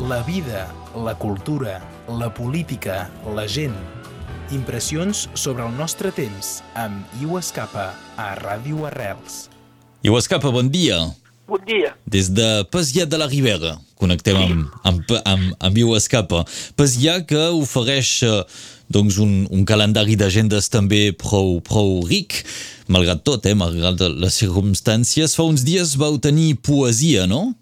la vida, la cultura, la política, la gent. Impressions sobre el nostre temps amb Iu Escapa a Ràdio Arrels. Iu Escapa, bon dia. Bon dia. Des de Pasiat de la Ribera connectem amb, amb, amb, amb Iu Escapa. Pasiat que ofereix eh, doncs un, un calendari d'agendes també prou, prou ric, malgrat tot, eh, malgrat les circumstàncies. Fa uns dies vau tenir poesia, no?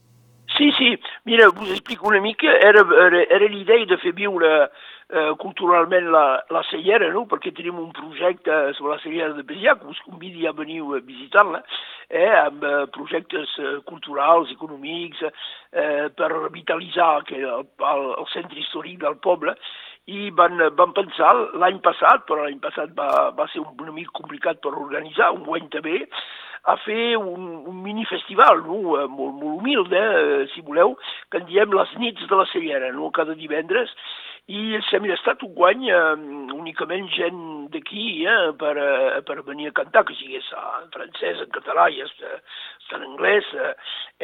Sí, sí. Mira, us explico una mica. Era, era, era l'idea de fer viure eh, culturalment la, la cellera, no? perquè tenim un projecte sobre la cellera de Pesià, que us convidi a venir a visitar-la, eh, amb eh, projectes eh, culturals, econòmics, eh, per revitalitzar que, el, el, el centre històric del poble, i van, van pensar l'any passat, però l'any passat va, va ser una mica complicat per organitzar, un guany també, a fer un, un minifestival, no? molt, molt humil, eh? si voleu, que en diem les nits de la Cellera, no? cada divendres, i hem estat un guany eh, únicament gent d'aquí eh, per, eh, per venir a cantar, que sigués en francès, en català i en anglès, eh,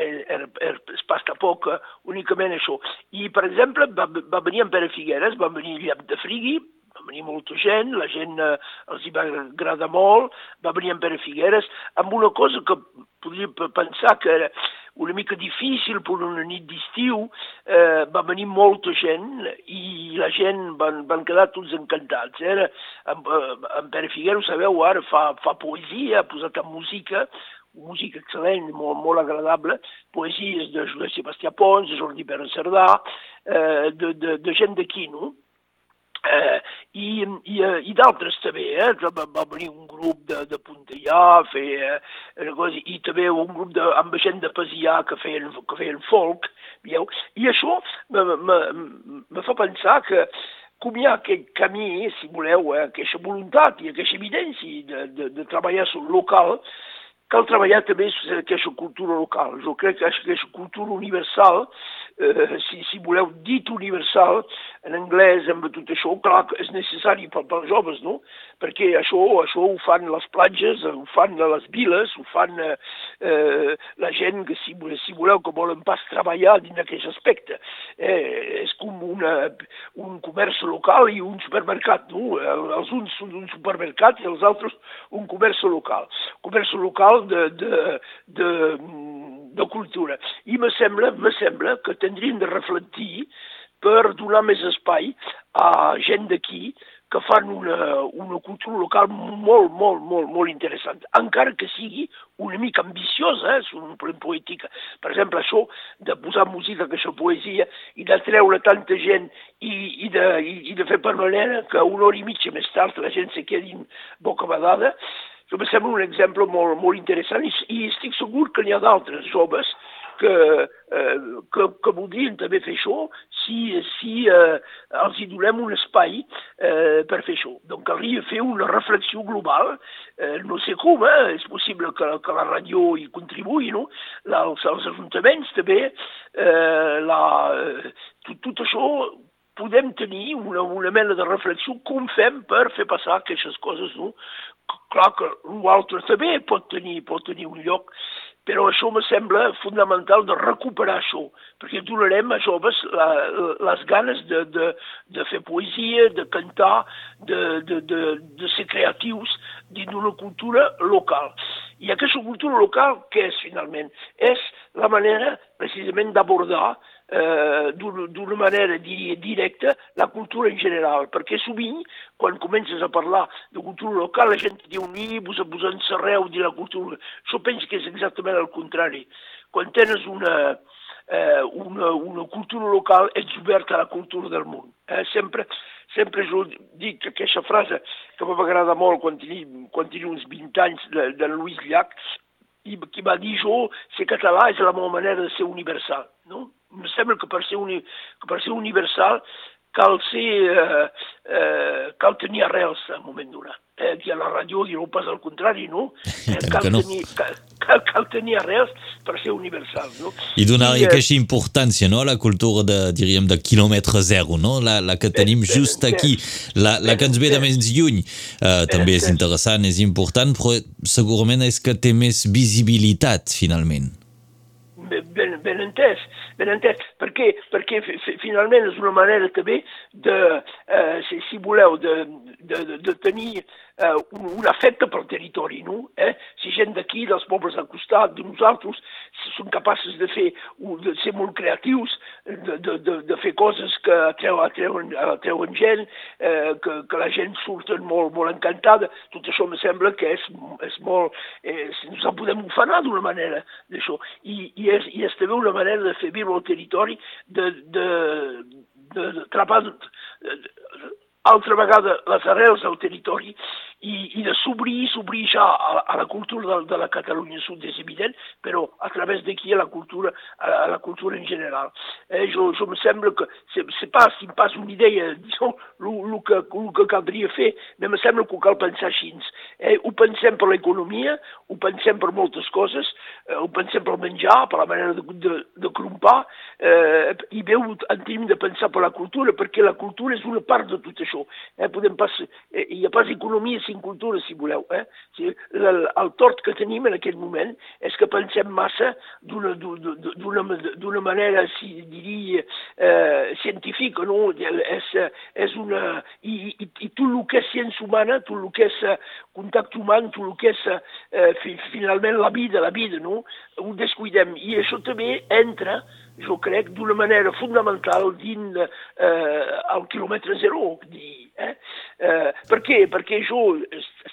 er, er, es passa poc, eh, únicament això. I, per exemple, va, va venir en Pere Figueres, va venir Lliap de Frigui, va venir molta gent, la gent eh, els hi va agradar molt, va venir en Pere Figueres, amb una cosa que podria pensar que era una mica difícil per una nit d'estiu, eh, va venir molta gent i la gent van, van quedar tots encantats. Eh? En, en Pere Figueres, ho sabeu, ara fa, fa poesia, ha posat en música, música excel·lent, molt, molt agradable, poesies de Josep Sebastià Pons, de Jordi Pere Cerdà, eh, de, de, de gent d'aquí, no? I, i, i d'altres també, eh? Va, va venir un grup de, de Puntellà a fer eh, cosa, i també un grup de, amb gent de Pasià que feien, que feien folk, veieu? I això me, fa pensar que com hi ha aquest camí, si voleu, eh, aquesta voluntat i aquesta evidència de, de, de treballar sul local, cal treballar també aquesta cultura local. Jo crec que aquesta cultura universal eh, si, si voleu, dit universal, en anglès, amb tot això, clar que és necessari per, pels joves, no? Perquè això, això ho fan les platges, ho fan les viles, ho fan eh, eh, la gent que, si, si voleu, que volen pas treballar dins d'aquest aspecte. Eh, és com una, un comerç local i un supermercat, no? Els uns són un supermercat i els altres un comerç local. Comerç local de, de, de, de cultura. I me sembla, me sembla que tindríem de reflectir per donar més espai a gent d'aquí que fan una, una cultura local molt, molt, molt, molt interessant, encara que sigui una mica ambiciosa, eh, un plan poètica. Per exemple, això de posar música, que això poesia, i de treure tanta gent i, i, de, i, i de fer per manera que una hora i mitja més tard la gent se quedi bocabadada, això em sembla un exemple molt, molt interessant i, i estic segur que n'hi ha d'altres joves que, eh, que, que voldrien també fer això si, si eh, els hi donem un espai eh, per fer això. Donc caldria fer una reflexió global, eh, no sé com, eh, és possible que, que la ràdio hi contribuï, no? La, els, els ajuntaments també, eh, la, eh, tot, tot això podem tenir una, una mena de reflexió com fem per fer passar aquestes coses, no? Clar que l'altre també pot tenir, pot tenir un lloc, però això me sembla fundamental de recuperar això, perquè donarem a joves la, les ganes de, de, de fer poesia, de cantar, de, de, de, de ser creatius dins d'una cultura local. I aquesta cultura local, què és finalment? És la manera precisament d'abordar d'una manera di directa la cultura en general, perquè sovint, quan comences a parlar de cultura local, la gent diu, ni vos, vos encerreu de la cultura. Jo penso que és exactament el contrari. Quan tens una, eh, una, una cultura local, ets obert a la cultura del món. Eh? Sempre, sempre jo dic aquesta frase que m'agrada molt quan tenia, quan tenia uns 20 anys de, de Louis Llach, i qui va dir jo, ser català és la meva manera de ser universal. No? Em sembla que per ser, uni, que per ser universal cal ser, eh, eh, cal tenir arrels en un moment donat. Eh, aquí a la ràdio i no pas al contrari, no? Eh, cal, no. tenir, cal, cal, cal tenir arrels per ser universal, no? I donar-hi I, eh, aquesta importància, no?, a la cultura de, diríem, de quilòmetre zero, no?, la, la que tenim just aquí, la, la que ens ve de més lluny. Uh, també és interessant, és important, però segurament és que té més visibilitat, finalment. Ben, ben entès. Ben entès, perquè, perquè finalment és una manera també de, eh, si, si voleu, de, de, de, tenir eh, un, un afecte pel territori, no? Eh? Si gent d'aquí, dels pobles al costat, de nosaltres, són capaços de fer, de ser molt creatius, de, de, de, de fer coses que atreuen, atreuen, atreuen gent, eh, que, que la gent surten molt, molt encantada, tot això me sembla que és, és molt... Eh, ens en podem ofanar d'una manera d'això. I, i, és, I és també una manera de fer viure el territori, de, de, de, de trapar altra vegada les arrels del territori i, i de s'obrir, s'obrir ja a, a la cultura de, de la Catalunya Sud és evident, però a través d'aquí a la cultura, a, a la cultura en general. Eh, jo, jo me sembla que, c'est pas, si pas una idea, disons, que, el que caldria fer, però me sembla que ho cal pensar així. Eh, ho pensem per l'economia, ho pensem per moltes coses, eh, ho pensem per menjar, per la manera de, de, de crompar, eh, i veu en tenim de pensar per la cultura, perquè la cultura és una part de tot això. Eh, podem pas, eh, hi ha pas economia sin cultura, si voleu. Eh? Si, el, el tort que tenim en aquest moment és que pensem massa d'una manera, si diria, eh, científica, no? És, és una... I, i, I tot el que és ciència humana, tot el que és eh, contacte humà, tot el que és eh, fi, finalment la vida, la vida, no? Ho descuidem. I això també entra jo crec, d'una manera fonamental dins eh, el quilòmetre zero. Dir, eh? Eh, per què? Perquè jo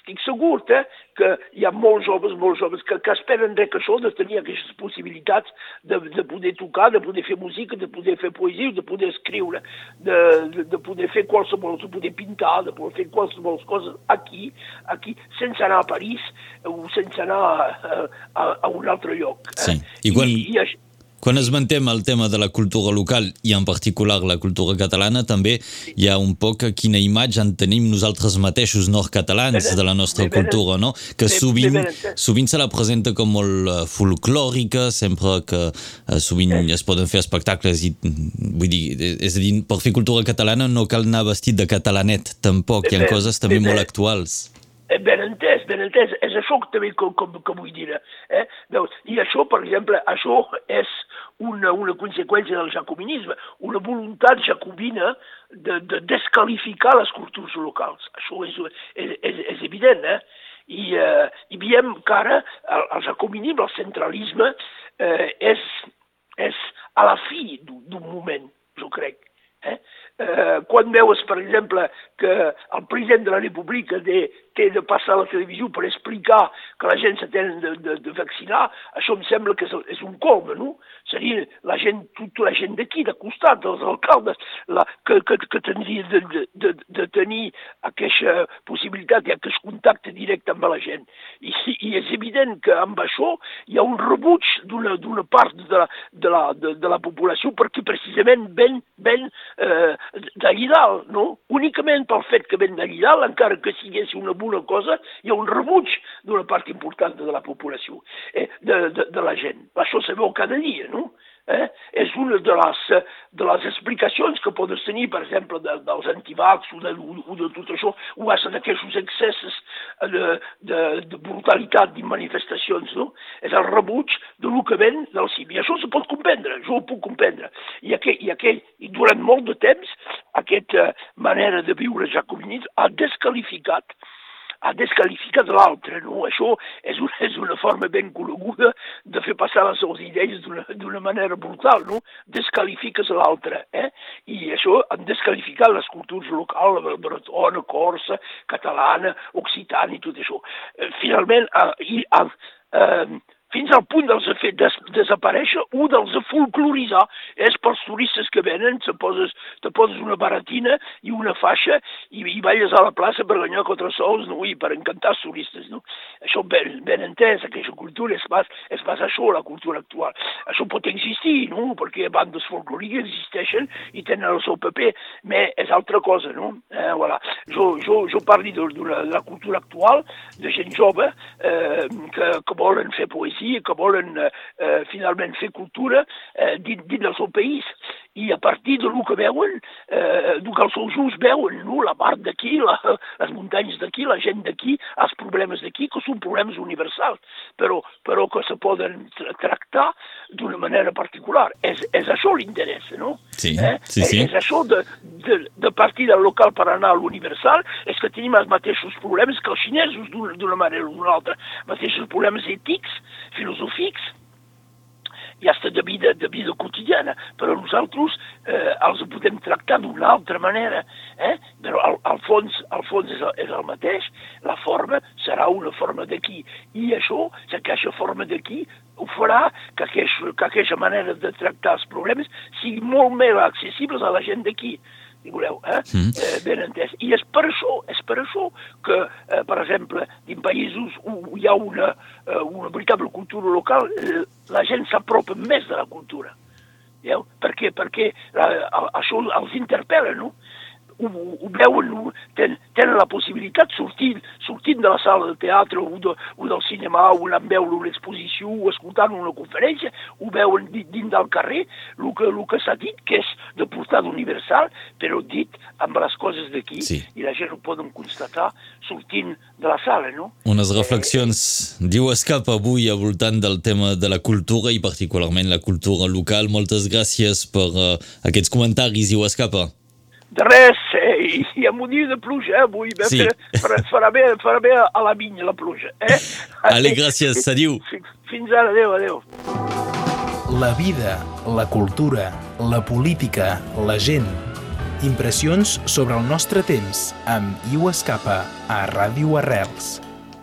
estic segur eh, que hi ha molts joves, molts joves que, que esperen res que això, de tenir aquestes possibilitats de, de poder tocar, de poder fer música, de poder fer poesia, de poder escriure, de, de, de poder fer qualsevol, de poder pintar, de poder fer qualsevol coses aquí, aquí, sense anar a París o sense anar a, a, a un altre lloc. Eh? Sí. I, quan... I, i això, quan esmentem el tema de la cultura local i en particular la cultura catalana, també hi ha un poc quina imatge en tenim nosaltres mateixos nord-catalans de la nostra cultura, no? Que sovint, sovint se la presenta com molt eh, folclòrica, sempre que uh, sovint es poden fer espectacles i, vull dir, és a dir, per fer cultura catalana no cal anar vestit de catalanet, tampoc, hi ha coses també molt actuals. Eh, ben entès, ben entès. És això també que, que, que vull dir. Eh? Veus? I això, per exemple, això és una, una conseqüència del jacobinisme, una voluntat jacobina de, de descalificar les cultures locals. Això és, és, és, és evident, eh? I, eh, i veiem que ara el, el jacobinisme, el centralisme, eh, és, és a la fi d'un moment, jo crec. Eh? Eh, quan veus, per exemple, que el president de la República té, té de passar a la televisió per explicar que la gent tenen de, de, de vaccinar, això em sembla que és, és un colme, no? Seria la gent, tota la gent d'aquí, de costat, els alcaldes, la, que, que, que tindria de, de, de, de tenir aquesta possibilitat i aquest contacte directe amb la gent. I, I és evident que amb això hi ha un rebuig d'una part de la, de, la, de, de la població perquè precisament ven, ven eh, d'allí dalt, no? Únicament pel fet que ven d'allí dalt, encara que sigués una bona cosa, hi ha un rebuig d'una part important de la població, eh, de, de, de la gent. Això se veu cada dia, no? Eh? És una de les, de les explicacions que podes tenir, per exemple, de, dels antivacs o de, o de tot això, o és d'aquests excessos de, de, de brutalitat de manifestacions, no? És el rebuig de lo que ven del CIM. I això se pot comprendre, jo ho puc comprendre. I, aquell, i, aquell, i durant molt de temps, aquesta manera de viure jacobinit ha descalificat ha desqualificat l'altre, no? Això és una, és una forma ben coneguda de fer passar les seves idees d'una manera brutal, no? Desqualifiques l'altre, eh? I això han desqualificat les cultures locals, la bretona, corsa, catalana, occitana i tot això. Eh, finalment, eh, eh, eh, fins al punt dels de fer des, desaparèixer o dels de folcloritzar. És pels turistes que venen, te poses, te poses una baratina i una faixa i, i balles a la plaça per guanyar quatre sols no? i per encantar els turistes. No? Això ben, ben entès, aquesta cultura és pas, és pas això, la cultura actual. Això pot existir, no? perquè bandes folclòriques existeixen i tenen el seu paper, però és altra cosa. No? Eh, voilà. jo, jo, jo parli de, de, la, de la cultura actual, de gent jove eh, que, que volen fer poesia, que volen eh, eh, finalment fer cultura eh, dins, dins del seu país. I a partir de lo que veuen, eh, del que els seus ulls veuen, no? la part d'aquí, les muntanyes d'aquí, la gent d'aquí, els problemes d'aquí, que són problemes universals, però, però que se poden tractar d'una manera particular. És, és això l'interès, no? Sí, eh? sí, sí. És, és això de, de, de partir del local per anar a l'universal, és que tenim els mateixos problemes que els xinesos d'una manera o d'una altra, mateixos problemes ètics, filosòfics, i hasta de vida, de vida quotidiana, però nosaltres eh, els podem tractar d'una altra manera, eh? però al, al, fons, al fons és, el, és el mateix, la forma serà una forma d'aquí, i això, aquesta forma d'aquí ho farà que, aqueix, que aquesta manera de tractar els problemes sigui molt més accessibles a la gent d'aquí voleu, eh? Mm. eh? ben entès. I és per això, és per això que, eh, per exemple, en països on hi ha una, eh, una veritable cultura local, eh, la gent s'apropa més de la cultura. Veieu? Per què? Perquè eh, això els interpel·la, no? Ho, ho veuen, ho, ten, tenen la possibilitat, sortint, sortint de la sala de teatre o, de, o del cinema, o anant a veure una exposició o escoltant una conferència, ho veuen dins del carrer, el que, el que s'ha dit, que és de portada universal, però dit amb les coses d'aquí, sí. i la gent ho poden constatar sortint de la sala, no? Unes reflexions, eh, diu Escap, avui al voltant del tema de la cultura i particularment la cultura local. Moltes gràcies per uh, aquests comentaris, diu Escapa. De res, eh? hi ha un dia de pluja, eh, avui. Sí. Farà, farà, bé, farà bé a la vinya, la pluja. Eh? Ale, gràcies, adiu. Fins ara, adeu, adeu. La vida, la cultura, la política, la gent. Impressions sobre el nostre temps amb Iu Escapa a Ràdio Arrels.